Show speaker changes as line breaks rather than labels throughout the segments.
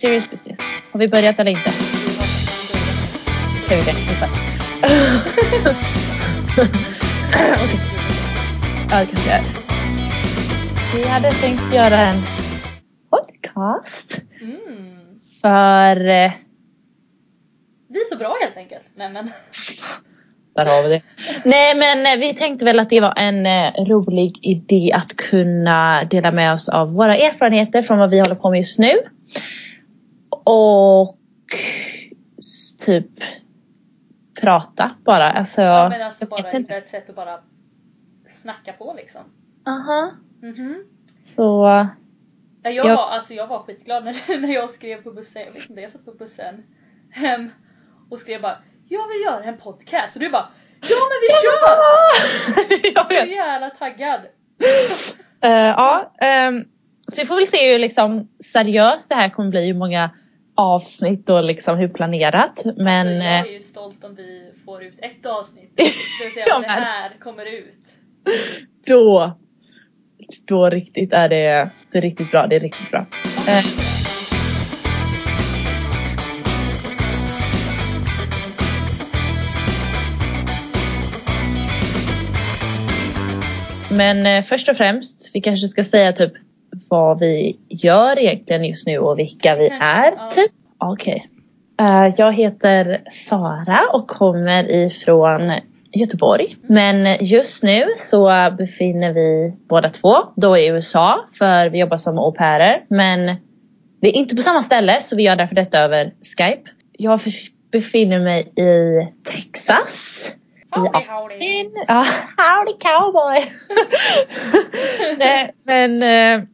Serious business. Har vi börjat eller inte? Okej, vi klippa. Okej. Ja, det kanske är. Vi hade tänkt göra en podcast
Mm.
för... eh,
Vi är så bra helt enkelt. Nej men.
Där har vi det. Nej men eh, vi tänkte väl att det var en eh, rolig idé att kunna dela med oss av våra erfarenheter från vad vi håller på med just nu. Och typ prata bara. Alltså,
Ja, men alltså bara hitta ett sätt att bara snacka på liksom.
Aha.
Mhm.
Så
Ja, jag,
Jag-
var, alltså, jag var skitglad när, när jag skrev på bussen, jag vet inte, jag satt på bussen hem och skrev bara Jag vill göra en podcast och du bara Ja men vi kör!
jag
Så
vet.
jävla taggad!
Eh, ja, ehm, så vi får väl se hur liksom seriöst det här kommer bli, hur många avsnitt och liksom hur planerat. Men
så jag
eh,
är ju stolt om vi får ut ett avsnitt. Det vill säga att det här kommer ut.
då, då riktigt är det, det är riktigt bra. Det är riktigt bra. Eh, Men eh, först och främst, vi kanske ska säga typ vad vi gör egentligen just nu och vilka vi är. Typ. Okej. Eh, jag heter Sara och kommer ifrån Göteborg. Men just nu så befinner vi båda två då i USA för vi jobbar som au pairer. Men vi är inte på samma ställe så vi gör därför detta över Skype. Jag befinner mig i Texas. I
Howdy,
Austin. Ja, howdy cowboy! Nej, men eh,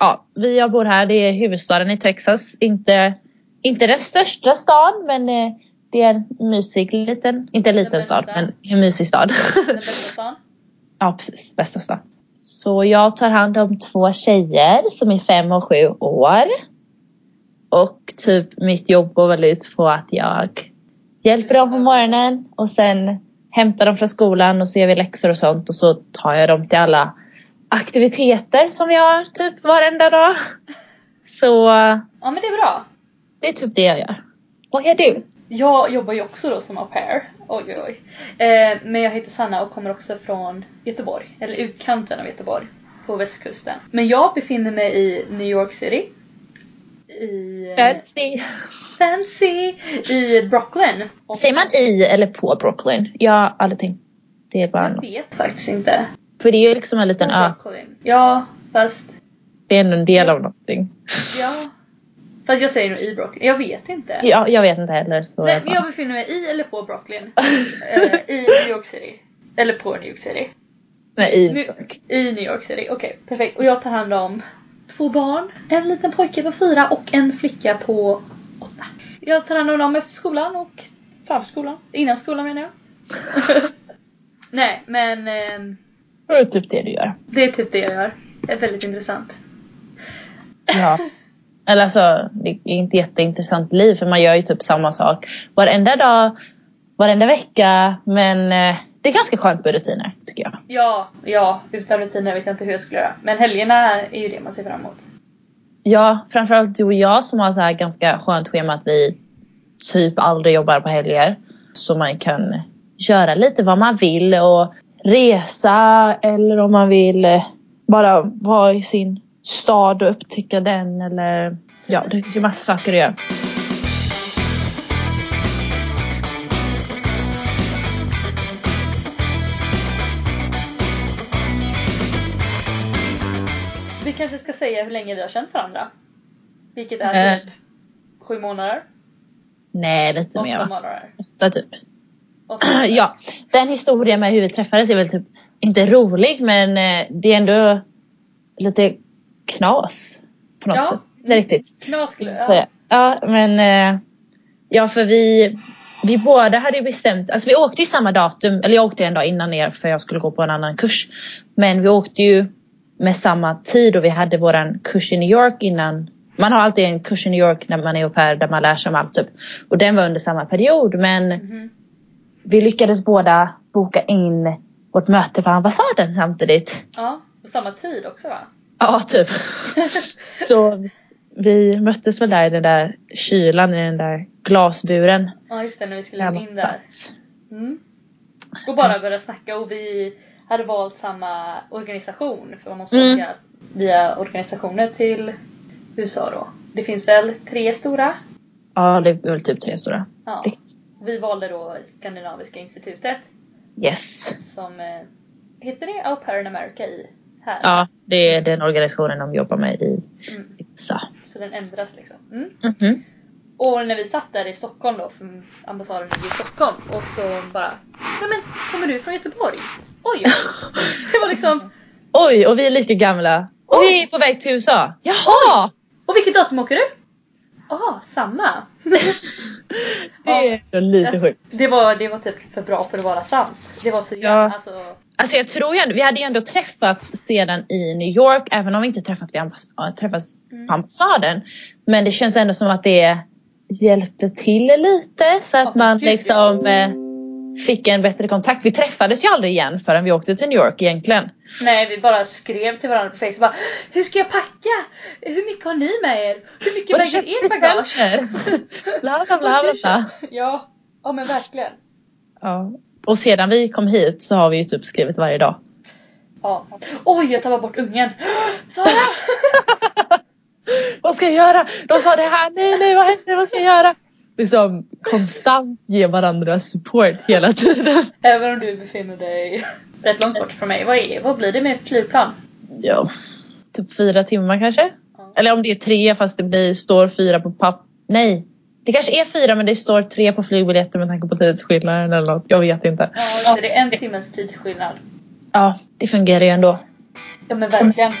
ja, vi jag bor här. Det är huvudstaden i Texas. Inte, inte den största stan men eh, det är en mysig liten, inte en liten stad men en mysig stad.
Den bästa stan.
ja precis, bästa stan. Så jag tar hand om två tjejer som är fem och sju år. Och typ mitt jobb går väl ut på att jag hjälper dem på morgonen och sen hämtar dem från skolan och så gör vi läxor och sånt och så tar jag dem till alla aktiviteter som vi har typ varenda dag. Så
Ja men det är bra.
det är typ det jag gör. Vad gör du?
Jag jobbar ju också då som au pair. Oj oj oj. Eh, men jag heter Sanna och kommer också från Göteborg. Eller utkanten av Göteborg. På västkusten. Men jag befinner mig i New York City. I...
Fancy.
Fancy! I Brooklyn. Och
Säger man i eller på Brooklyn? Jag har aldrig tänkt. Det är bara
Jag vet faktiskt inte.
För det är ju liksom en liten ö.
Ja, fast...
Det är ändå en del av någonting.
Ja. Fast jag säger nog i Brooklyn. Jag vet inte.
Ja, jag vet inte heller. Så
Nej,
jag
befinner mig i eller på Brooklyn. eh, I New York City. Eller på New York City.
Nej, i
Nu, I New York City, okej perfekt. Och jag tar hand om två barn. En liten pojke på fyra och en flicka på åtta. Jag tar hand om dem efter skolan och framför skolan. Innan skolan menar jag. Nej men ehm,
Det är typ det du gör.
det är typ det jag gör. Det är väldigt intressant.
Ja. Eller alltså, det är inte jätteintressant liv för man gör ju typ samma sak varenda dag, varenda vecka. Men eh, det är ganska skönt med rutiner tycker jag.
Ja, ja, utan rutiner vet jag inte hur jag skulle göra. Men helgerna är ju det man ser fram emot.
Ja, framförallt du och jag som har så här ganska skönt schema att vi typ aldrig jobbar på helger. Så man kan göra lite vad man vill och resa eller om man vill eh, bara vara i sin stad och upptäcka den eller ja, det finns ju massa saker att göra.
Vi kanske ska säga hur länge vi har känt varandra. Vilket är typ sju månader.
Nej, lite
Åtta
mer va?
månader.
Åtta typ. Ja, den historien med hur vi träffades är väl typ inte rolig men eh, det är ändå lite knas på något
Ja.
sätt. Är riktigt.
Knas skulle
Så,
ja.
ja, men eh, ja, för vi, vi båda hade ju bestämt, alltså vi åkte ju samma datum, eller jag åkte en dag innan er för jag skulle gå på en annan kurs. Men vi åkte ju med samma tid och vi hade våran kurs i New York innan. Man har alltid en kurs i New York när man är au pair där man lär sig om allt typ. Och den var under samma period men
Mhm.
Vi lyckades båda boka in vårt möte på ambassaden samtidigt.
Ja, på samma tid också va?
Ja, typ. Så vi möttes väl där i den där kylan i den där glasburen.
Ja just det, när vi skulle in där. Mm. Och bara börja snacka och vi hade valt samma organisation för man måste
Mm.
åka via organisationer till USA då. Det finns väl tre stora?
Ja, det är väl typ tre stora.
Ja. Vi valde då Skandinaviska institutet
Yes.
som eh, heter det Au Pair in America i här.
Ja, det är den organisationen de jobbar med i
Mm.
USA.
Så den ändras liksom. Mm.
Mhm.
Och när vi satt där i Stockholm då, för ambassaden ligger i Stockholm och så bara Nej men kommer du från Göteborg? Oj! Det var liksom
Oj, och vi är lika gamla. Och vi är på väg till USA. Jaha!
Och vilket datum åker du? Ah, samma!
Det är ändå lite sjukt.
Det var, det var typ för bra för att vara sant. Det var så
Ja.
jävla, alltså
Alltså jag tror ju ändå, vi hade ju ändå träffats sedan i New York, även om vi inte träffat vid ambass- träffats
Mm.
på ambassaden. Men det känns ändå som att det hjälpte till lite så att
Ja,
man
gud,
liksom eh, fick en bättre kontakt. Vi träffades ju aldrig igen förrän vi åkte till New York egentligen.
Nej vi bara skrev till varandra på Facebook bara Hur ska jag packa? Hur mycket har ni med er? Hur mycket väger ert bagage?
bla bla bla bla.
Ja, ja men verkligen.
Ja. Och sedan vi kom hit så har vi ju typ skrivit varje dag.
Ja. Oj jag tappade bort ungen! Sara!
Vad ska jag göra? De sa det här, nej nej vad händer, vad ska jag göra? Liksom konstant ge varandra support hela tiden.
Även om du befinner dig rätt långt bort från mig. Vad, är, vad blir det med ett flygplan?
Ja, typ fyra timmar kanske?
Ja.
Eller om det är tre fast det blir, står fyra på papp. Nej, det kanske är fyra men det står tre på flygbiljetter med tanke på tidsskillnaden eller något. Jag vet inte.
Ja, så det är en timmes tidsskillnad.
Ja, det fungerar ju ändå.
Ja men verkligen.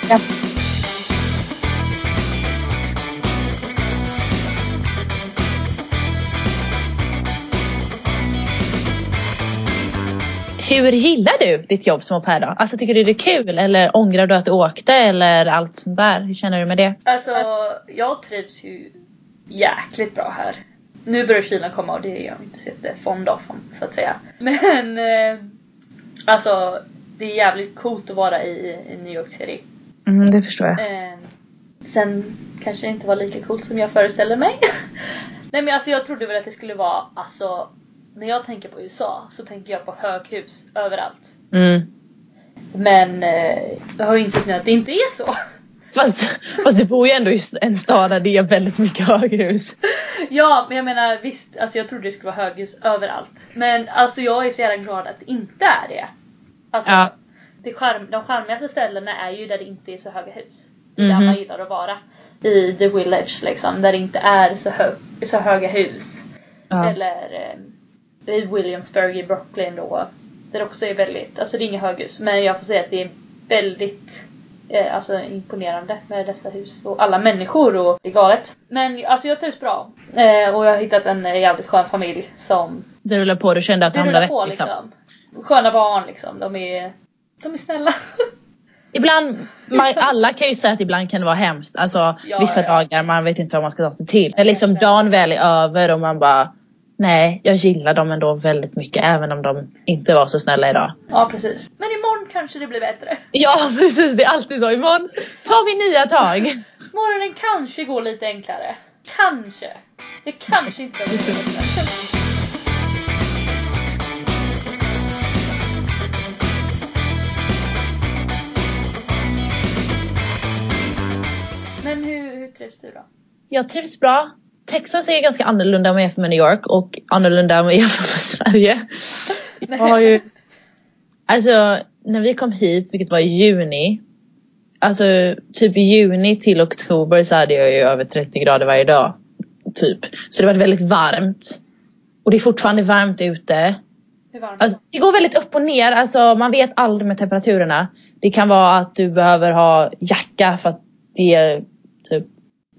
Hur gillar du ditt jobb som au pair då? Alltså tycker du det är kul eller ångrar du att du åkte eller allt sånt där? Hur känner du med det?
Alltså, jag trivs ju jäkligt bra här. Nu börjar kylan komma och det är jag inte så jättefond av, så att säga. Men, eh, alltså, det är jävligt coolt att vara i, i New York City.
Mm, det förstår jag.
Eh, sen kanske det inte var lika coolt som jag föreställde mig. Nej men alltså jag trodde väl att det skulle vara, alltså, när jag tänker på USA så tänker jag på höghus överallt.
Mm.
Men eh, jag har ju insett nu att det inte är så.
Fast, fast du bor ju ändå i en stad där det är väldigt mycket höghus.
Ja, men jag menar visst, alltså jag trodde det skulle vara höghus överallt. Men alltså jag är så jävla glad att det inte är det. Alltså,
Ja.
det charm, de charmigaste ställena är ju där det inte är så höga hus. Det är Där
Mhm.
man gillar att vara. I the village liksom, där det inte är så, hö så höga hus.
Ja.
Eller eh, i Williamsburg i Brooklyn då. Där det också är väldigt, alltså det är inga höghus. Men jag får säga att det är väldigt eh, alltså imponerande med dessa hus och alla människor och det är galet. Men alltså jag trivs bra. Eh, och jag har hittat en eh, jävligt skön familj som
Det rullar på, du kände att
det
hamnade rätt
på
liksom.
liksom. Sköna barn liksom. De är, de är snälla.
Ibland, man, alla kan ju säga att ibland kan det vara hemskt. Alltså
Ja,
vissa
ja.
dagar man vet inte vad man ska ta sig till. När liksom dagen väl är över och man bara Nej, jag gillar dem ändå väldigt mycket även om de inte var så snälla idag.
ja precis. Men imorgon kanske det blir bättre.
Ja precis, det är alltid så. Imorgon tar vi nya tag.
Morgonen kanske går lite enklare. Kanske. Det kanske inte behöver bli bättre. Men hur, hur trivs du då?
Jag trivs bra. Texas är ganska annorlunda om jag jämför med New York och annorlunda om jag jämför med Sverige. Jag har ju, alltså när vi kom hit, vilket var i juni. Alltså typ juni till oktober så hade jag ju över 30 grader varje dag. Typ. Så det var väldigt varmt. Och det är fortfarande varmt ute.
Hur varmt?
Alltså, det går väldigt upp och ner. Alltså, man vet aldrig med temperaturerna. Det kan vara att du behöver ha jacka för att det är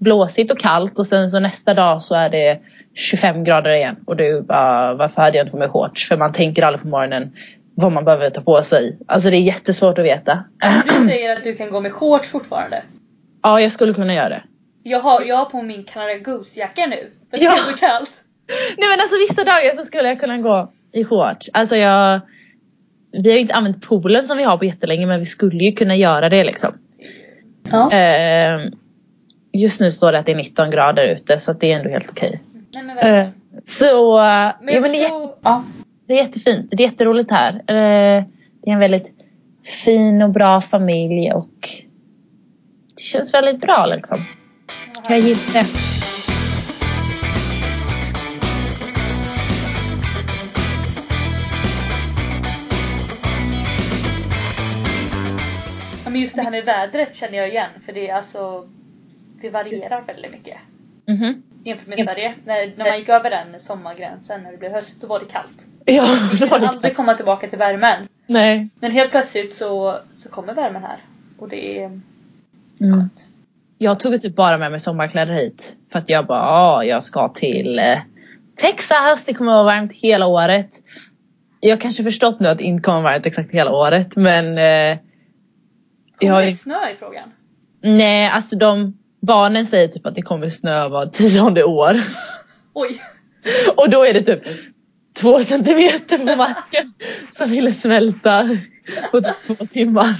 blåsigt och kallt och sen så nästa dag så är det 25 grader igen. Och du bara, varför hade jag inte på mig shorts? För man tänker aldrig på morgonen vad man behöver ta på sig. Alltså det är jättesvårt att veta.
Du säger att du kan gå med shorts fortfarande.
Ja, jag skulle kunna göra det.
Jag har, jag har på min Canada Goose-jacka nu. För det
Ja.
är så kallt.
Nej men alltså vissa dagar så skulle jag kunna gå i shorts. Alltså jag... Vi har ju inte använt poolen som vi har på jättelänge men vi skulle ju kunna göra det liksom.
Ja.
Ehm, just nu står det att det är 19 grader ute så det är ändå helt okej.
Nej men.
Eh, Så
Men
ja, men det, är,
förstår, ja.
det är jättefint. Det är jätteroligt här. Eh, Det är en väldigt fin och bra familj och det känns väldigt bra liksom. Jag gillar det.
Ja, men just det här med vädret känner jag igen för det är alltså det varierar väldigt mycket
Mhm.
jämfört med. Sverige. När, när man gick över den sommargränsen när det blev höst då var det kallt.
Ja,
Vi
det var
kan aldrig
det.
komma tillbaka till värmen.
Nej.
Men helt plötsligt så, så kommer värmen här. Och det är
Mm.
skönt.
Jag tog typ bara med mig sommarkläder hit. För att jag bara, ja, jag ska till eh, Texas. Det kommer vara varmt hela året. Jag har kanske förstått nu att det inte kommer vara varmt exakt hela året. Men eh,
Kommer
jag,
det snö i frågan?
nej, alltså de barnen säger typ att det kommer snö var tionde år.
Oj!
Och då är det typ två centimeter på marken som ville smälta på typ två timmar.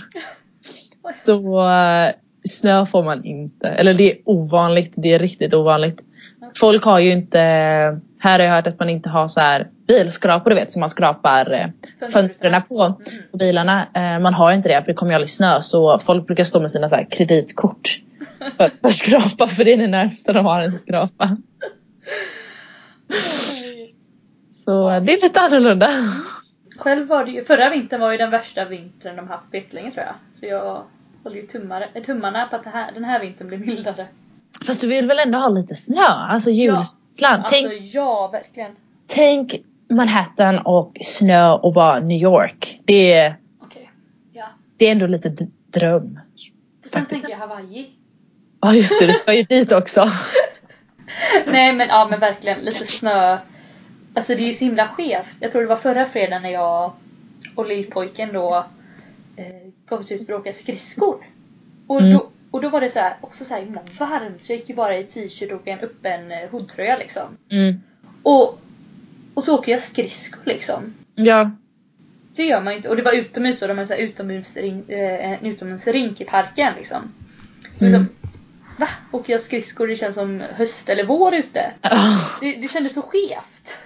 Så eh, snö får man inte. Eller det är ovanligt. Det är riktigt ovanligt. Folk har ju inte, här har jag hört att man inte har så här bilskrapor du vet som man skrapar eh, fönstren på,
Mm.
på bilarna. Eh, Man har inte det för det kommer ju aldrig snö så folk brukar stå med sina så kreditkort för att skrapa för det är det närmsta de har en skrapa. Så det är lite annorlunda.
Själv var det ju, förra vintern var ju den värsta vintern de haft på jättelänge tror jag. Så jag håller ju tummar, tummarna på att här, den här vintern blir mildare.
Fast du vill väl ändå ha lite snö? Alltså julsland.
Alltså
Tänk,
ja, verkligen.
tänk Manhattan och snö och bara New York. Det är,
Okej. Ja.
det är ändå lite dröm.
Sen tänker jag Hawaii.
Ja just det, du ska ju dit också.
Nej men ja men verkligen lite snö. Alltså det är ju så himla skevt. Jag tror det var förra fredagen när jag och lillpojken då eh, gav oss ut för att åka skridskor. Och,
Mm.
då, och då var det så här, också så här himla varmt så jag gick ju bara i t-shirt och en öppen eh, hoodtröja liksom.
Mm.
Och, och så åker jag skridskor liksom.
Ja.
Det gör man inte. Och det var utomhus då, de hade så här utomhusring, eh, en utomhusrink i parken liksom. liksom
Mm.
Va? Åker jag skridskor? Det känns som höst eller vår ute. Det, det kändes så skevt.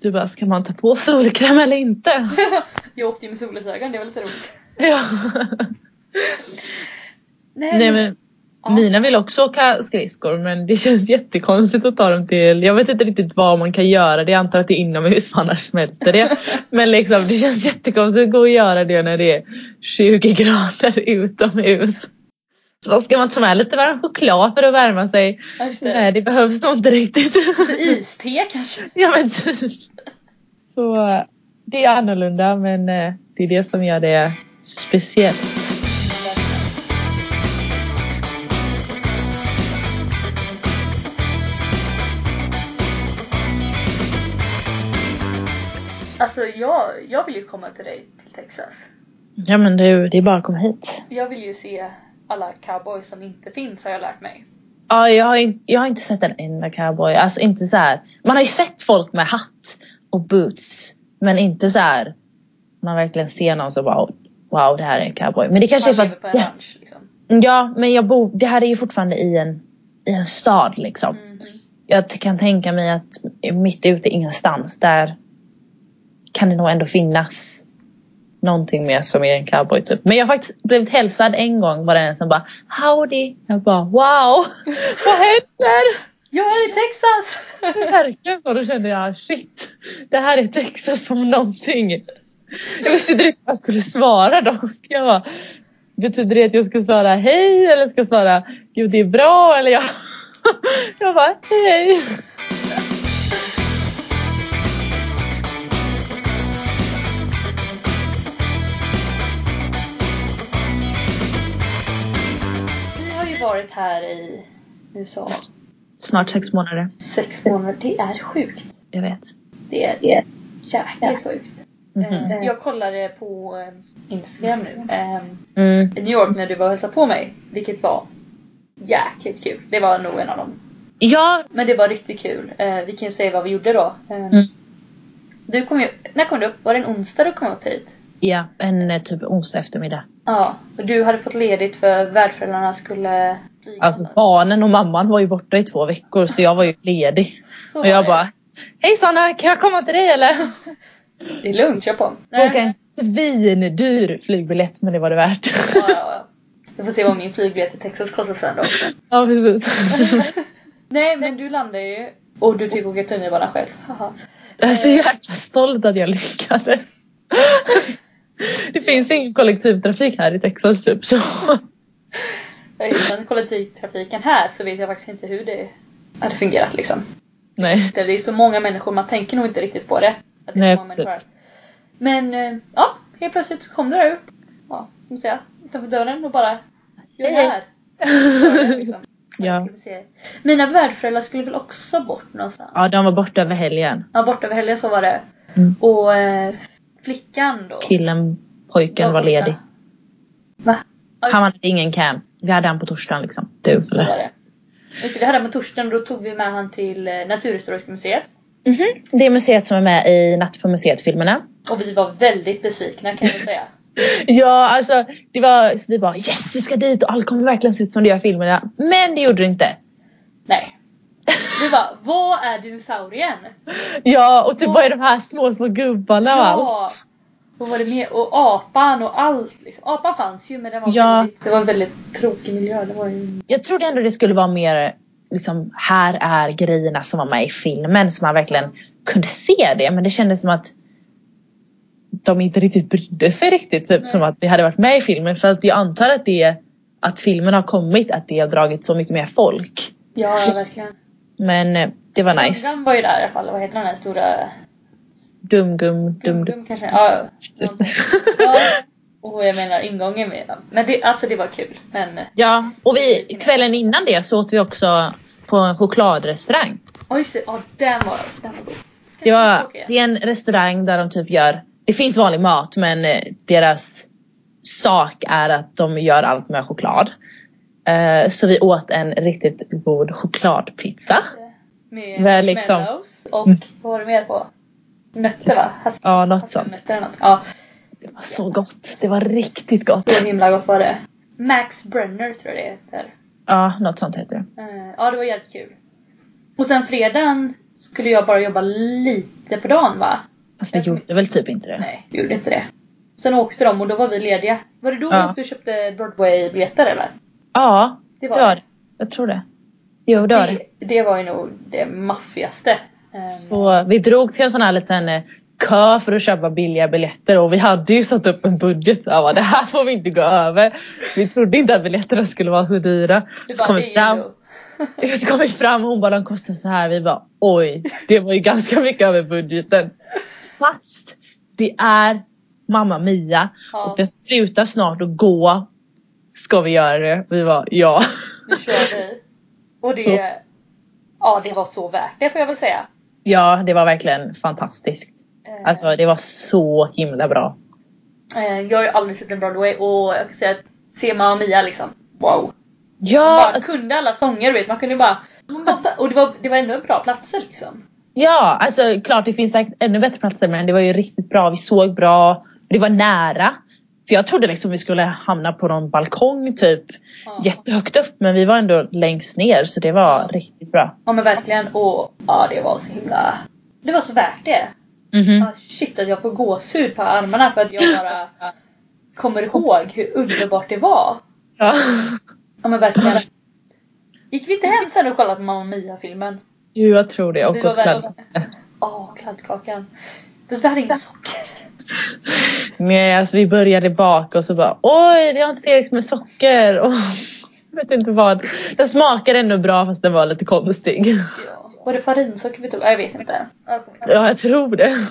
Du bara, ska man ta på solkräm eller inte?
jag åkte ju med solglasögon, det var lite roligt.
Ja. Nej men
ja.
mina vill också åka skridskor men det känns jättekonstigt att ta dem till, jag vet inte riktigt vad man kan göra det, jag antar att det är inomhus för annars smälter det. Men liksom det känns jättekonstigt att gå och göra det när det är 20 grader utomhus. Så ska man ta med lite varm choklad för att värma sig?
Det.
Nej det behövs nog inte riktigt.
Iste kanske?
ja men typ. Så eh, det är annorlunda men eh, det är det som gör det speciellt.
Alltså jag, jag vill ju komma till dig till Texas.
Ja men du, det är bara att komma hit.
Jag vill ju se alla cowboys som inte finns har jag lärt mig.
Ja, jag har, jag har inte sett en enda cowboy. Alltså inte så här. Man har ju sett folk med hatt och boots. Men inte så här. Man verkligen ser någon som bara wow det här är en cowboy. Men det kanske
Han
är för att
på en ranch liksom.
Ja men jag bor, det här är ju fortfarande i en, i en stad liksom.
Mhm.
Jag kan tänka mig att mitt ute ingenstans där kan det nog ändå finnas någonting mer som är en cowboy typ. Men jag har faktiskt blivit hälsad en gång var det en som bara howdy. Jag bara wow vad händer?
Jag är i Texas!
Verkligen så. Då kände jag shit. Det här är Texas som någonting. Jag visste inte riktigt vad jag skulle svara dock. Jag bara, betyder det att jag ska svara hej eller ska jag svara jo det är bra eller jag Jag bara hej.
Varit här i USA
Snart sex månader.
sex månader. Det är sjukt.
Jag vet.
Det är, det är jäkligt sjukt.
Mhm.
Eh, Jag kollade på eh, Instagram nu. eh,
Mm.
New York när du var och hälsade på mig. Vilket var jäkligt kul. Det var nog en av dem.
Ja,
Men det var riktigt kul. Eh, vi kan ju säga vad vi gjorde då. Eh,
Mm.
Du kom ju, när kom du upp? Var det en onsdag du kom upp hit?
Ja, en eh, typ onsdag eftermiddag.
Ja. Och du hade fått ledigt för värdföräldrarna skulle
Alltså barnen och mamman var ju borta i två veckor så jag var ju ledig.
Så
Och jag
det.
bara Hej Sanna, kan jag komma till dig eller?
Det är lugnt, kör på.
Boka en svindyr flygbiljett men det var det värt.
Ja, ja, ja. Vi får se vad min flygbiljett till Texas kostar sen då.
ja precis.
Nej men du landade ju och du fick åka tunnelbana själv. Haha.
Jag är så jäkla stolt att jag lyckades. Det finns ingen kollektivtrafik här i Texas typ så.
Utan kollektivtrafiken här så vet jag faktiskt inte hur det hade fungerat liksom.
Nej.
Det är så många människor, man tänker nog inte riktigt på det. Att det är
Nej,
så många människor här.
precis.
Men eh, ja, helt plötsligt så kom du där upp. Ja, ska man säga. Utanför dörren och bara Jag är här. Dörren, liksom.
Ja.
Mina värdföräldrar skulle väl också bort någonstans?
Ja, de var borta över helgen.
Ja, bort över helgen så var det.
Mm.
Och eh, flickan då?
Killen, pojken var
borta.
ledig.
Va? Ja,
Han hade ingen camp. Vi hade han på torsdagen liksom. Du
så var
eller?
det. Just vi hade med torsdagen och då tog vi med han till eh, Naturhistoriska museet.
Mhm. Det är museet som är med i Natt på museet-filmerna.
Och vi var väldigt besvikna kan jag säga.
Ja, alltså det var, vi bara yes vi ska dit och allt kommer verkligen se ut som det gör i filmerna. Men det gjorde det inte.
Nej. Vi bara, vad är dinosaurien?
Ja, och typ vad är de här små, små gubbarna och allt?
Ja! Vad var det mer? Och apan och allt liksom. Apan fanns ju men den var
Ja.
väldigt, det var en väldigt tråkig miljö. Det var ju...
Jag trodde ändå det skulle vara mer liksom, här är grejerna som var med i filmen så man verkligen kunde se det. Men det kändes som att de inte riktigt brydde sig riktigt. Typ som att det hade varit med i filmen. För att jag antar att det att filmen har kommit, att det har dragit så mycket mer folk.
Ja, verkligen.
Men eh, det var nice.
Gumgum var ju där i alla fall. Vad heter den där stora?
Dum-gum, dum-dum.
Kanske? Ja, ja. Och jag menar ingången med den. Men det, alltså det var kul. Men
Ja, och vi, kvällen innan det så åt vi också på en chokladrestaurang.
oj, så, ja den var, den var god. Ska
Det, var, det är en restaurang där de typ gör, det finns vanlig mat men eh, deras sak är att de gör allt med choklad. Eh, Så vi åt en riktigt god chokladpizza.
Med
Väl liksom-
marshmallows och vad var det mer på? Nötter va? Hass-
Ja, något sånt.
något. Ja,
Det var så gott. Det var riktigt gott.
så himla gott var det. Max Brenner tror jag det heter.
Ja, något sånt heter det.
Eh, ja, det var jävligt kul. Och sen fredagen skulle jag bara jobba lite på dagen va?
Fast vi gjorde väl typ inte det.
Nej, vi gjorde inte det. Sen åkte de och då var vi lediga. Var det då
Ja.
vi åkte och köpte Broadway-biljetter eller?
Ja,
Det
det var det. Jag tror det. Jo, det var det.
det, det var ju nog det maffigaste. Eh,
Så vi drog till en sån här liten eh, kö för att köpa billiga biljetter och vi hade ju satt upp en budget. Så jag bara, det här får vi inte gå över. Vi trodde inte att biljetterna skulle vara så dyra.
du
Så kom vi
det
fram, så kom vi fram och hon bara, de kostar så här. Vi bara, oj, det var ju ganska mycket över budgeten. Fast det är Mamma Mia
Ja.
och den slutar snart att gå. Ska vi göra det? Vi var ja.
Nu kör vi. Och det,
Så.
ja det var så värt det får jag väl säga.
Ja, det var verkligen fantastiskt.
Eh,
Alltså det var så himla bra.
eh, jag har ju aldrig sett en Broadway och jag kan säga att se Mamma Mia liksom, wow. Man
Ja,
bara
alltså,
kunde alla sånger vet, man kunde bara, man bara och det var, det var ändå bra platser liksom.
ja, alltså klart det finns säkert ännu bättre platser men det var ju riktigt bra. Vi såg bra. Det var nära. För jag trodde liksom vi skulle hamna på någon balkong typ
Ja.
jättehögt upp men vi var ändå längst ner så det var
Ja.
riktigt bra.
Ja men verkligen och ja det var så himla, det var så värt det.
Mhm.
Ah, shit att jag får gåshud på armarna för att jag bara kommer ihåg hur underbart det var.
Ja.
Ja men verkligen. Gick vi inte hem sen och kollade på Mamma Mia-filmen?
Jo, jag tror det. Och åt
väl-
kladd.
Åh, kladdkakan. Fast vi hade inga socker.
Nej, alltså vi började baka och så bara oj, vi har inte tillräckligt med socker. Och, jag vet inte vad. Den smakade ändå bra fast den var lite konstig.
Ja. Var det farinsocker vi tog? Ja, Jag vet inte.
Ja, jag tror det.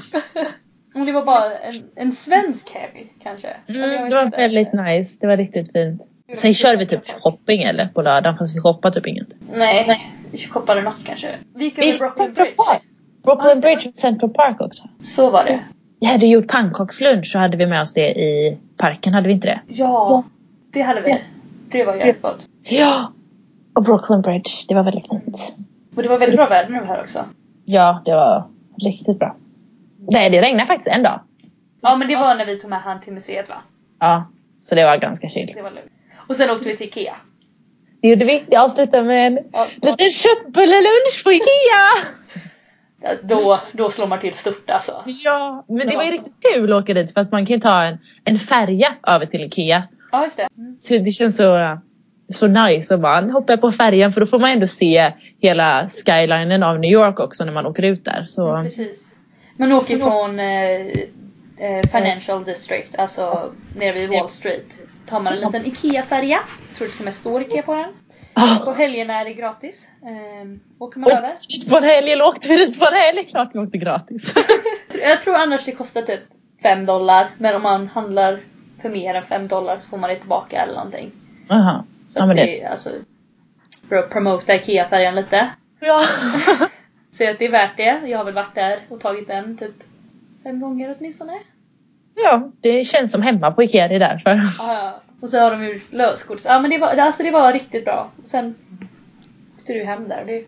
Om det var bara en, en svensk helg kanske.
Mm, det var
inte.
väldigt nice. Det var riktigt fint. Sen körde vi typ shopping eller på lördagen fast vi shoppade typ inget.
Nej, nej. Vi shoppade något kanske. Vi gick över Brooklyn Bridge.
Brooklyn
det
Bridge och Central Park också.
Så var det.
Vi hade gjort pannkakslunch så hade vi med oss det i parken, hade vi inte det?
Ja, det hade vi. Det var jävligt gott.
Ja! Och Brooklyn Bridge, det var väldigt fint.
Och det var väldigt bra väder nu här också.
Ja, det var riktigt bra. Nej, det regnade faktiskt en dag.
Ja men det var när vi tog med han till museet va?
Ja, så det var ganska chill.
Det var lugnt. Och sen åkte vi till Ikea.
Det gjorde vi. Det avslutade med en
Ja,
liten köttbullelunch på Ikea.
Då, då slår man till stort alltså.
Ja, men det var ju riktigt kul att åka dit för att man kan ju ta en, en färja över till Ikea.
Ja, just det.
Så det känns så, så nice att bara hoppa på färjan för då får man ändå se hela skylinen av New York också när man åker ut där. Så
Precis. Man åker från eh, eh, Financial District, alltså nere vid Wall Street. Tar man en liten IKEA-färja. Tror det till och med står IKEA på den. På
Ah,
helgerna är det gratis. Eh, åker man över.
åkte vi dit på en helg eller åkte vi dit på en helg? Klart vi åkte gratis.
Jag tror annars det kostar typ 5 dollar. Men om man handlar för mer än 5 dollar så får man det tillbaka eller någonting.
Aha.
Så
Ja,
det,
det-
är alltså för att promota IKEA-färjan lite.
Ja.
Så att det är värt det. Jag har väl varit där och tagit den typ fem gånger åtminstone.
ja, det känns som hemma på Ikea det är därför.
Ja, och så har de ju lösgodis. Ja men det var, alltså det var riktigt bra. Och sen åkte du hem där det,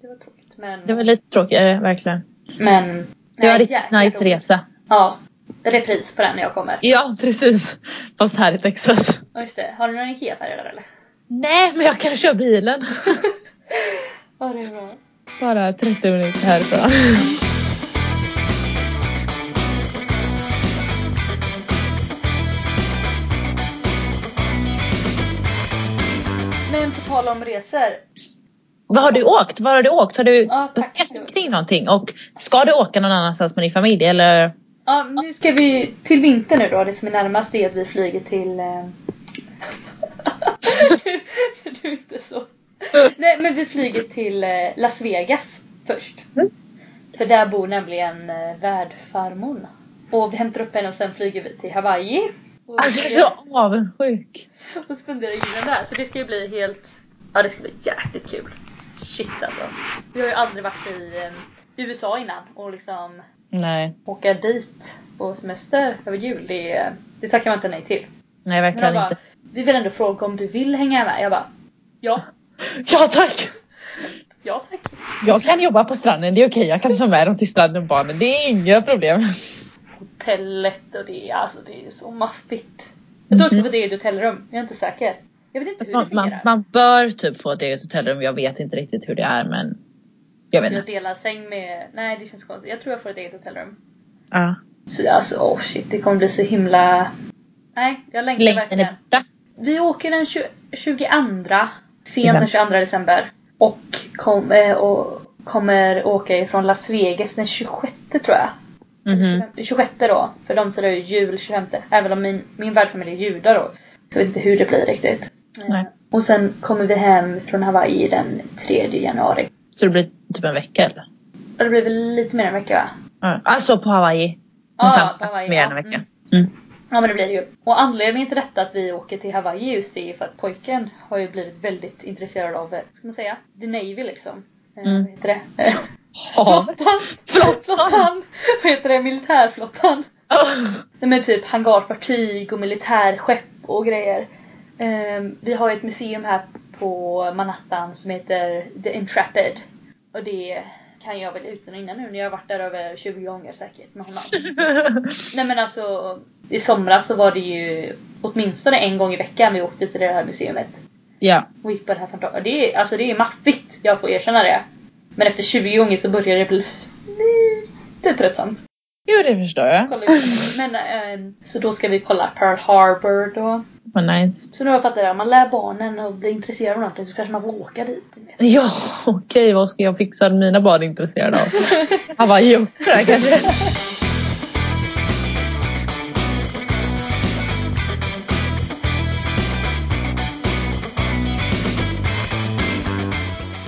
det var tråkigt. Men,
Det var lite tråkigare verkligen.
men
Det
nej,
var riktigt nice
roligt.
resa.
Ja, repris på den när jag kommer.
Ja precis. Fast här i Texas.
Ja just det, har du någon IKEA-färger där eller?
Nej men jag kan köra bilen.
Ja det är bra.
Bara 30 minuter härifrån.
Tal om resor.
Vad har du åkt? Var har du åkt? Har du
Ja,
rest omkring någonting? Och ska du åka någon annanstans med din familj eller?
Ja nu ska vi till vinter nu då. Det som är närmast är att vi flyger till eh... du, du är inte så. Nej men vi flyger till eh, Las Vegas först.
Mm.
För där bor nämligen eh, värdfarmor. Och vi hämtar upp henne och sen flyger vi till Hawaii. Och,
Alltså jag är så avundsjuk.
och spenderar julen där. Så det ska ju bli helt, ja det ska bli jäkligt kul. Shit alltså. Vi har ju aldrig varit i eh, USA innan och liksom
Nej,
åka dit på semester över jul, det, det tackar man inte nej till.
nej verkligen
bara,
inte.
vi vill ändå fråga om du vill hänga med. Jag bara, ja,
Ja tack!
ja tack.
Jag kan jobba på stranden, det är okej. Jag kan ta med dem till stranden barnen. Det är inga problem.
Hotellet och det, alltså det är så maffigt. Jag tror jag ska få det i ett hotellrum, jag är inte säker. Jag vet inte
Fast
hur det
man, man,
fungerar.
man bör typ få ett eget hotellrum. Jag vet inte riktigt hur det är men jag vet
Så jag
inte.
delar säng med, nej det känns konstigt. Jag tror jag får ett eget hotellrum.
Ja.
Så alltså, oh shit, det kommer bli så himla... Nej, jag längtar
Längden
verkligen.
är borta.
Vi åker den 20, 22, sent den 22 december. Och, kom, eh, och kommer åka ifrån Las Vegas den 26 tror jag.
Mhm.
26 då, för de firar ju jul 25. Även om min, min värdfamilj är judar då. Så jag vet inte hur det blir riktigt.
Nej.
Och sen kommer vi hem från Hawaii den 3 januari.
Så det blir typ en vecka eller?
Och det blir väl lite mer än en vecka va?
Ja. Alltså på Hawaii.
Ja, på Hawaii,
Mer
ja.
än en vecka.
Mm.
Mm.
Ja men det blir det ju. Och anledningen till detta att vi åker till Hawaii just är för att pojken har ju blivit väldigt intresserad av, eh, ska man säga, the Navy liksom. Eh,
Mm.
Vad heter det? Eh. Flottan! Flottan! Vad heter det? Militärflottan. Nej men typ hangarfartyg och militärskepp och grejer. Ehm, vi har ju ett museum här på Manhattan som heter The Intrepid. Och det kan jag väl utan och innan nu när jag har varit där över 20 gånger säkert med honom. Nej men alltså i somras så var det ju åtminstone en gång i veckan vi åkte till det här museet.
ja.
Och gick på det här fantastiska. Det är, alltså det är maffigt, jag får erkänna det. Men efter 20 gånger så börjar det bli lite tröttsamt.
Jo det förstår jag.
Men ehm, så då ska vi kolla Pearl Harbor då.
Vad nice.
Så nu har jag fattat det, om man lär barnen att bli intresserade av någonting så kanske man får åka dit.
Ja okej vad ska jag fixa mina barn intresserade av? Hawaii också där kanske?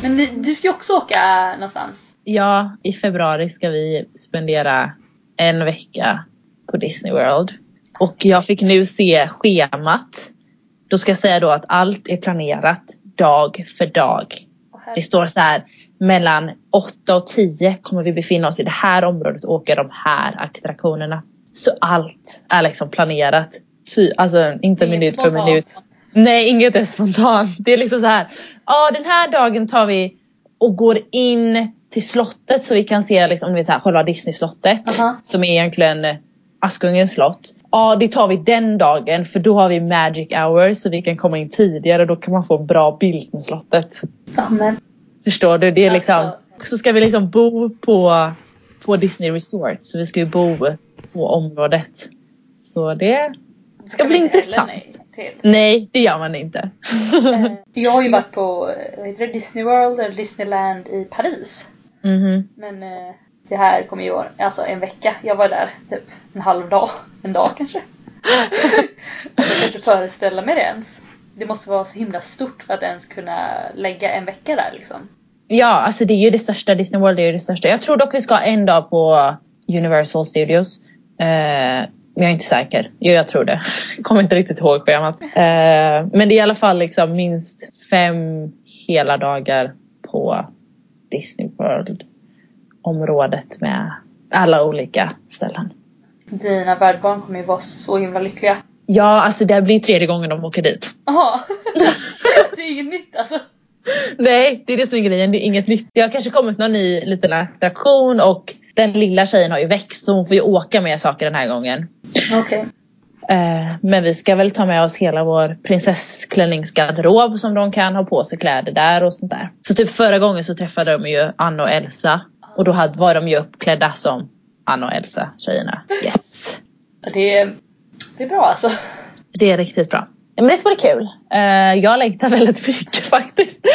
Men du ska ju också åka någonstans.
Ja, i februari ska vi spendera en vecka på Disney World. Och jag fick nu se schemat. Då ska jag säga då att allt är planerat dag för dag. Det står så här mellan 8 och 10 kommer vi befinna oss i det här området och åka de här attraktionerna. Så allt är liksom planerat. Ty, alltså inte minut för
spontant.
minut. Nej, inget är spontant. Det är liksom så här. Ja, den här dagen tar vi och går in till slottet så vi kan se liksom, vet, så här, själva Disney-slottet.
Aha.
Som är egentligen eh, Askungens slott. Ja, det tar vi den dagen för då har vi magic hours så vi kan komma in tidigare. Då kan man få en bra bild med slottet.
Ja, men
Förstår du? Det är liksom,
Alltså-
Så ska vi liksom bo på, på Disney Resort. Så vi ska ju bo på området. Så det ska bli intressant.
nej.
Nej, det gör man inte.
Eh, Jag har ju varit på eh, Disney World eller Disneyland i Paris.
Mhm.
Men eh, det här kommer ju alltså en vecka. Jag var där typ en halv dag. En dag kanske. alltså, jag kan inte föreställa mig det ens. Det måste vara så himla stort för att ens kunna lägga en vecka där liksom.
Ja, alltså det är ju det största. Disney World är ju det största. Jag tror dock vi ska en dag på Universal Studios. Eh, men jag är inte säker. Jo, jag tror det. Jag kommer inte riktigt ihåg schemat. Eh, men det är i alla fall liksom minst fem hela dagar på Disney World området med alla olika ställen.
Dina värdbarn kommer ju vara så himla lyckliga.
Ja, alltså det blir tredje gången de åker dit.
Jaha! det är inget nytt alltså.
Nej, det är det som är grejen. Det är inget nytt. Det har kanske kommit någon ny liten attraktion och den lilla tjejen har ju växt så hon får ju åka med saker den här gången.
Okej.
Eh, men vi ska väl ta med oss hela vår prinsessklänningsgarderob som de kan ha på sig kläder där och sånt där. Så typ förra gången så träffade de ju Anna och Elsa och då var de ju uppklädda som Anna och Elsa tjejerna. Yes!
Det, är- det är bra alltså.
Det är riktigt bra. Men det ska bli kul. Eh, jag längtar väldigt mycket faktiskt.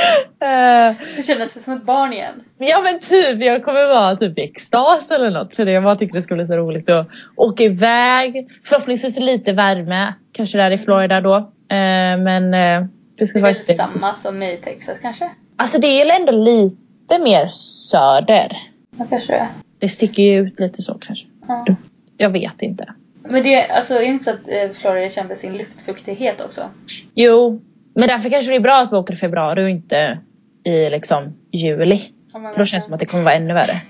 Eh,
Det kändes som ett barn igen.
Ja men typ, jag kommer vara typ i extas eller något. Det, jag bara tycker det ska bli så roligt att åka iväg. Förhoppningsvis lite värme, kanske där i Florida då. Eh, men det
Det
ska
är väl
faktiskt...
samma som i Texas kanske?
Alltså det är ändå lite mer söder.
Ja, kanske det är.
Det sticker ju ut lite så kanske.
Ja.
Jag vet inte.
Men det alltså, är det inte så att eh, Florida kände sin luftfuktighet också?
Jo, men därför kanske det är bra att vi åker i februari och inte i liksom juli.
Men
För då känns det som att det kommer vara ännu värre.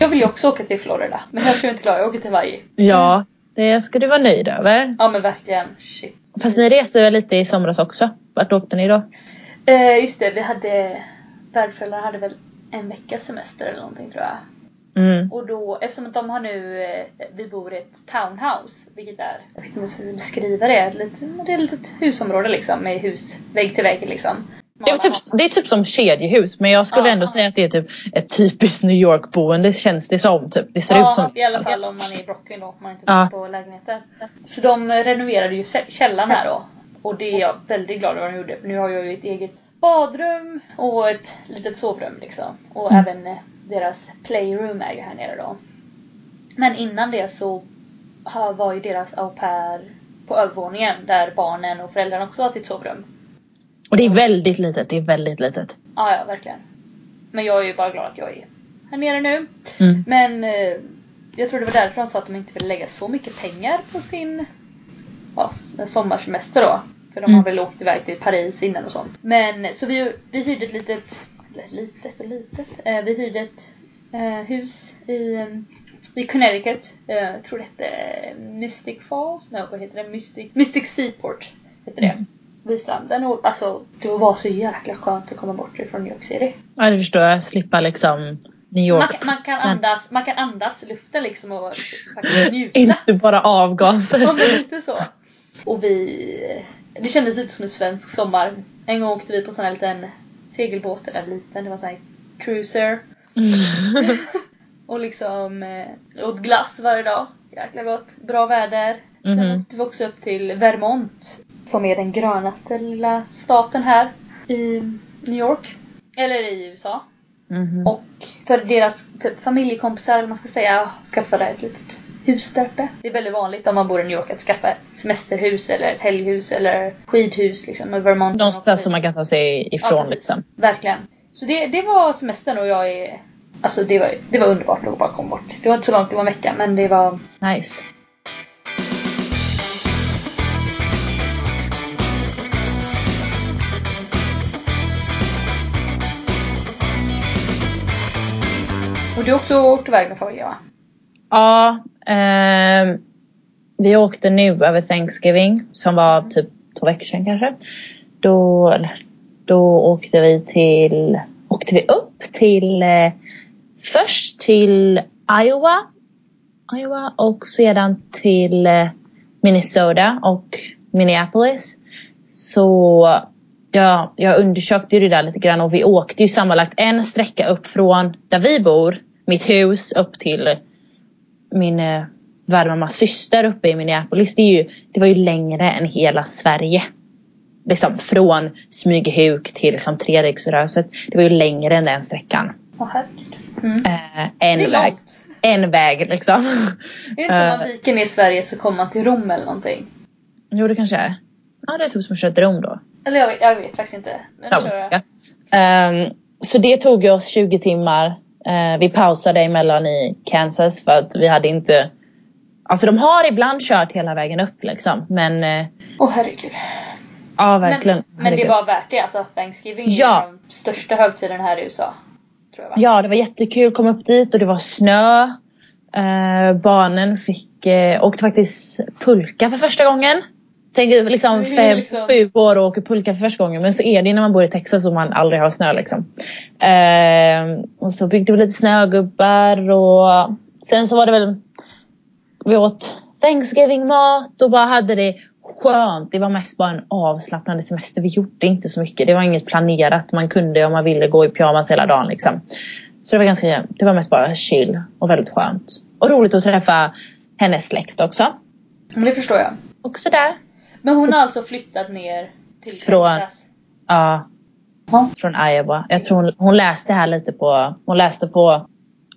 Jag vill ju också åka till Florida. Men jag ska inte klara jag åker till Hawaii.
Ja, det ska du vara nöjd över.
Ja men verkligen. Shit.
Fast ni reste väl lite i somras också? Vart åkte ni då?
Eh, just det, vi hade... Värdföräldrarna hade väl en veckas semester eller någonting tror jag.
Mm.
Och då, eftersom de har nu, eh, vi bor i ett townhouse, vilket är, jag vet inte hur jag ska beskriva det, det är ett litet husområde liksom med hus vägg till vägg liksom.
Det, är typ, det är typ som kedjehus men jag skulle
Ja,
ändå
ja.
säga att det är typ ett typiskt New York boende känns det som. Typ. Det ser
ja,
ut som.
i alla fall om man är i Brooklyn om man inte
Ja.
bor på lägenheter. Så de renoverade ju kä- källaren här då. Och det är jag väldigt glad över att de gjorde. För nu har jag ju ett eget badrum och ett litet sovrum liksom. Och
Mm.
även eh, deras playroom är ju här nere då. Men innan det så var ju deras au pair på övervåningen där barnen och föräldrarna också har sitt sovrum.
Och det är väldigt litet. Det är väldigt litet.
Ja, ja verkligen. Men jag är ju bara glad att jag är här nere nu.
Mm.
Men eh, jag tror det var därför de sa att de inte ville lägga så mycket pengar på sin ja, sommarsemester då. För de
Mm.
har väl åkt iväg till Paris innan och sånt. Men så vi, vi hyrde ett litet, litet och litet, eh, vi hyrde ett eh, hus i, eh, i Connecticut. Eh, jag tror det hette Mystic Falls, nej vad heter det? Mystic, Mystic Seaport heter det.
Mm.
Vid stranden och alltså det var så jäkla skönt att komma bort ifrån New York City.
Ja det förstår jag. Slippa liksom New York.
Man, kan- man, kan
Sen-
andas, man kan andas luften liksom och faktiskt njuta.
Inte bara avgaser.
Ja men lite så. Och vi, det kändes lite som en svensk sommar. En gång åkte vi på sån här liten segelbåt, eller liten, det var sån här cruiser. Och liksom eh, åt glass varje dag. Jäkla gott. Bra väder. Sen
Mhm.
åkte vi också upp till Vermont. Som är den grönaste lilla staten här i New York. Eller i USA.
Mhm.
Och för deras typ, familjekompisar, eller man ska säga, skaffade ett litet hus där uppe. Det är väldigt vanligt om man bor i New York att skaffa ett semesterhus eller ett helghus eller skidhus liksom. I Vermont.
Någonstans som man kan ta sig
Ja,
ifrån
precis.
liksom.
Verkligen. Så det, det var semestern och jag är... Alltså det var, det var underbart att bara komma bort. Det var inte så långt, det var en vecka men det var...
Nice.
Och du har också åkt iväg med familjen va?
Ja, Ehm, vi åkte nu över Thanksgiving som var typ två veckor sedan kanske. då, då åkte vi till, åkte vi upp till, eh, först till Iowa, Iowa och sedan till eh, Minnesota och Minneapolis. Så ja, jag undersökte ju det där lite grann och vi åkte ju sammanlagt en sträcka upp från där vi bor, mitt hus, upp till min eh, värdmammas syster uppe i Minneapolis. Det, är ju, det var ju längre än hela Sverige. Liksom från Smygehuk till liksom Treriksröset. Det var ju längre än den sträckan.
Åh herregud. Mm.
Eh, en väg.
långt.
En väg liksom.
Det är inte som
Eh.
man viker ner i Sverige så kommer man till Rom eller någonting.
Jo det kanske är. Ja det är typ som att köra till Rom då.
Eller jag vet, jag vet faktiskt inte. Men jag.
Ja. Ehm, så det tog ju oss 20 timmar. Eh, vi pausade emellan i Kansas för att vi hade inte Alltså de har ibland kört hela vägen upp liksom. Men eh,
Åh herregud.
ja verkligen.
Men, men det var värt det alltså. Thanksgiving
Ja.
är de största högtiderna här i USA. Tror jag va?
Ja det var jättekul. Kom upp dit och det var snö. Eh, barnen fick, eh, åkte faktiskt pulka för första gången. Tänk liksom
Det är
fem,
liksom-
sju år och åker pulka för första gången. Men så är det när man bor i Texas och man aldrig har snö liksom. Eh, och så byggde vi lite snögubbar och sen så var det väl vi åt Thanksgiving-mat och bara hade det skönt. Det var mest bara en avslappnande semester. Vi gjorde inte så mycket. Det var inget planerat. Man kunde om man ville gå i pyjamas hela dagen liksom. Så det var ganska, det var mest bara chill och väldigt skönt. Och roligt att träffa hennes släkt också.
Men det förstår jag.
Också där.
Men hon har alltså flyttat ner till
Från-
Texas.
Ja, från Iowa. Jag tror hon, hon läste här lite på, hon läste på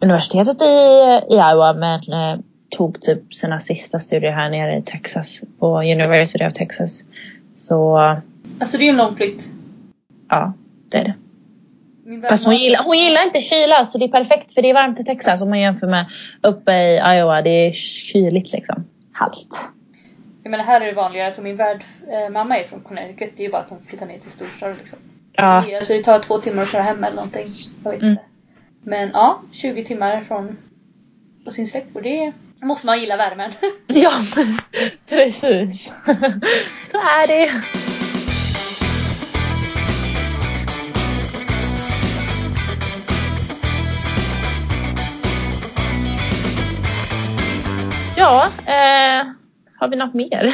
universitetet i, i Iowa men eh, tog typ sina sista studier här nere i Texas på University of Texas. Så
Alltså det är ju en lång flytt.
ja, det är det. Fast hon gillar, hon gillar inte kyla så det är perfekt för det är varmt i Texas om man jämför med uppe i Iowa. Det är kyligt liksom. Halt.
Jag menar här är det vanligare. Tror min värd, eh, mamma är från Connecticut. Det är ju bara att hon flyttar ner till storstad liksom.
Ja.
Det, alltså det tar två timmar att köra hem eller någonting. Jag vet
Mm.
inte. Men ja, 20 timmar från på sin släkt och det måste man gilla värmen.
Ja, precis. Så är det. Ja, eh, har vi något mer?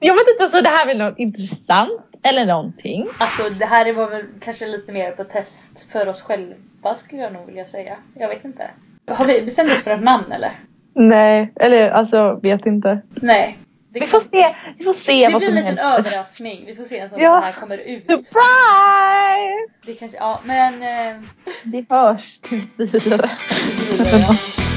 Jag vet inte, alltså det här är väl något intressant eller någonting.
alltså det här var väl kanske lite mer på test för oss själva skulle jag nog vilja säga. Jag vet inte. Har vi bestämt oss för ett namn eller?
Nej, eller alltså vet inte.
Nej. Det
Vi får se, vi får se
Det
vad
blir en
som
liten
händer.
överraskning. Vi får se när
Ja,
den här kommer ut.
surprise!
Det kanske, ja men... Eh,
Vi hörs tills vidare.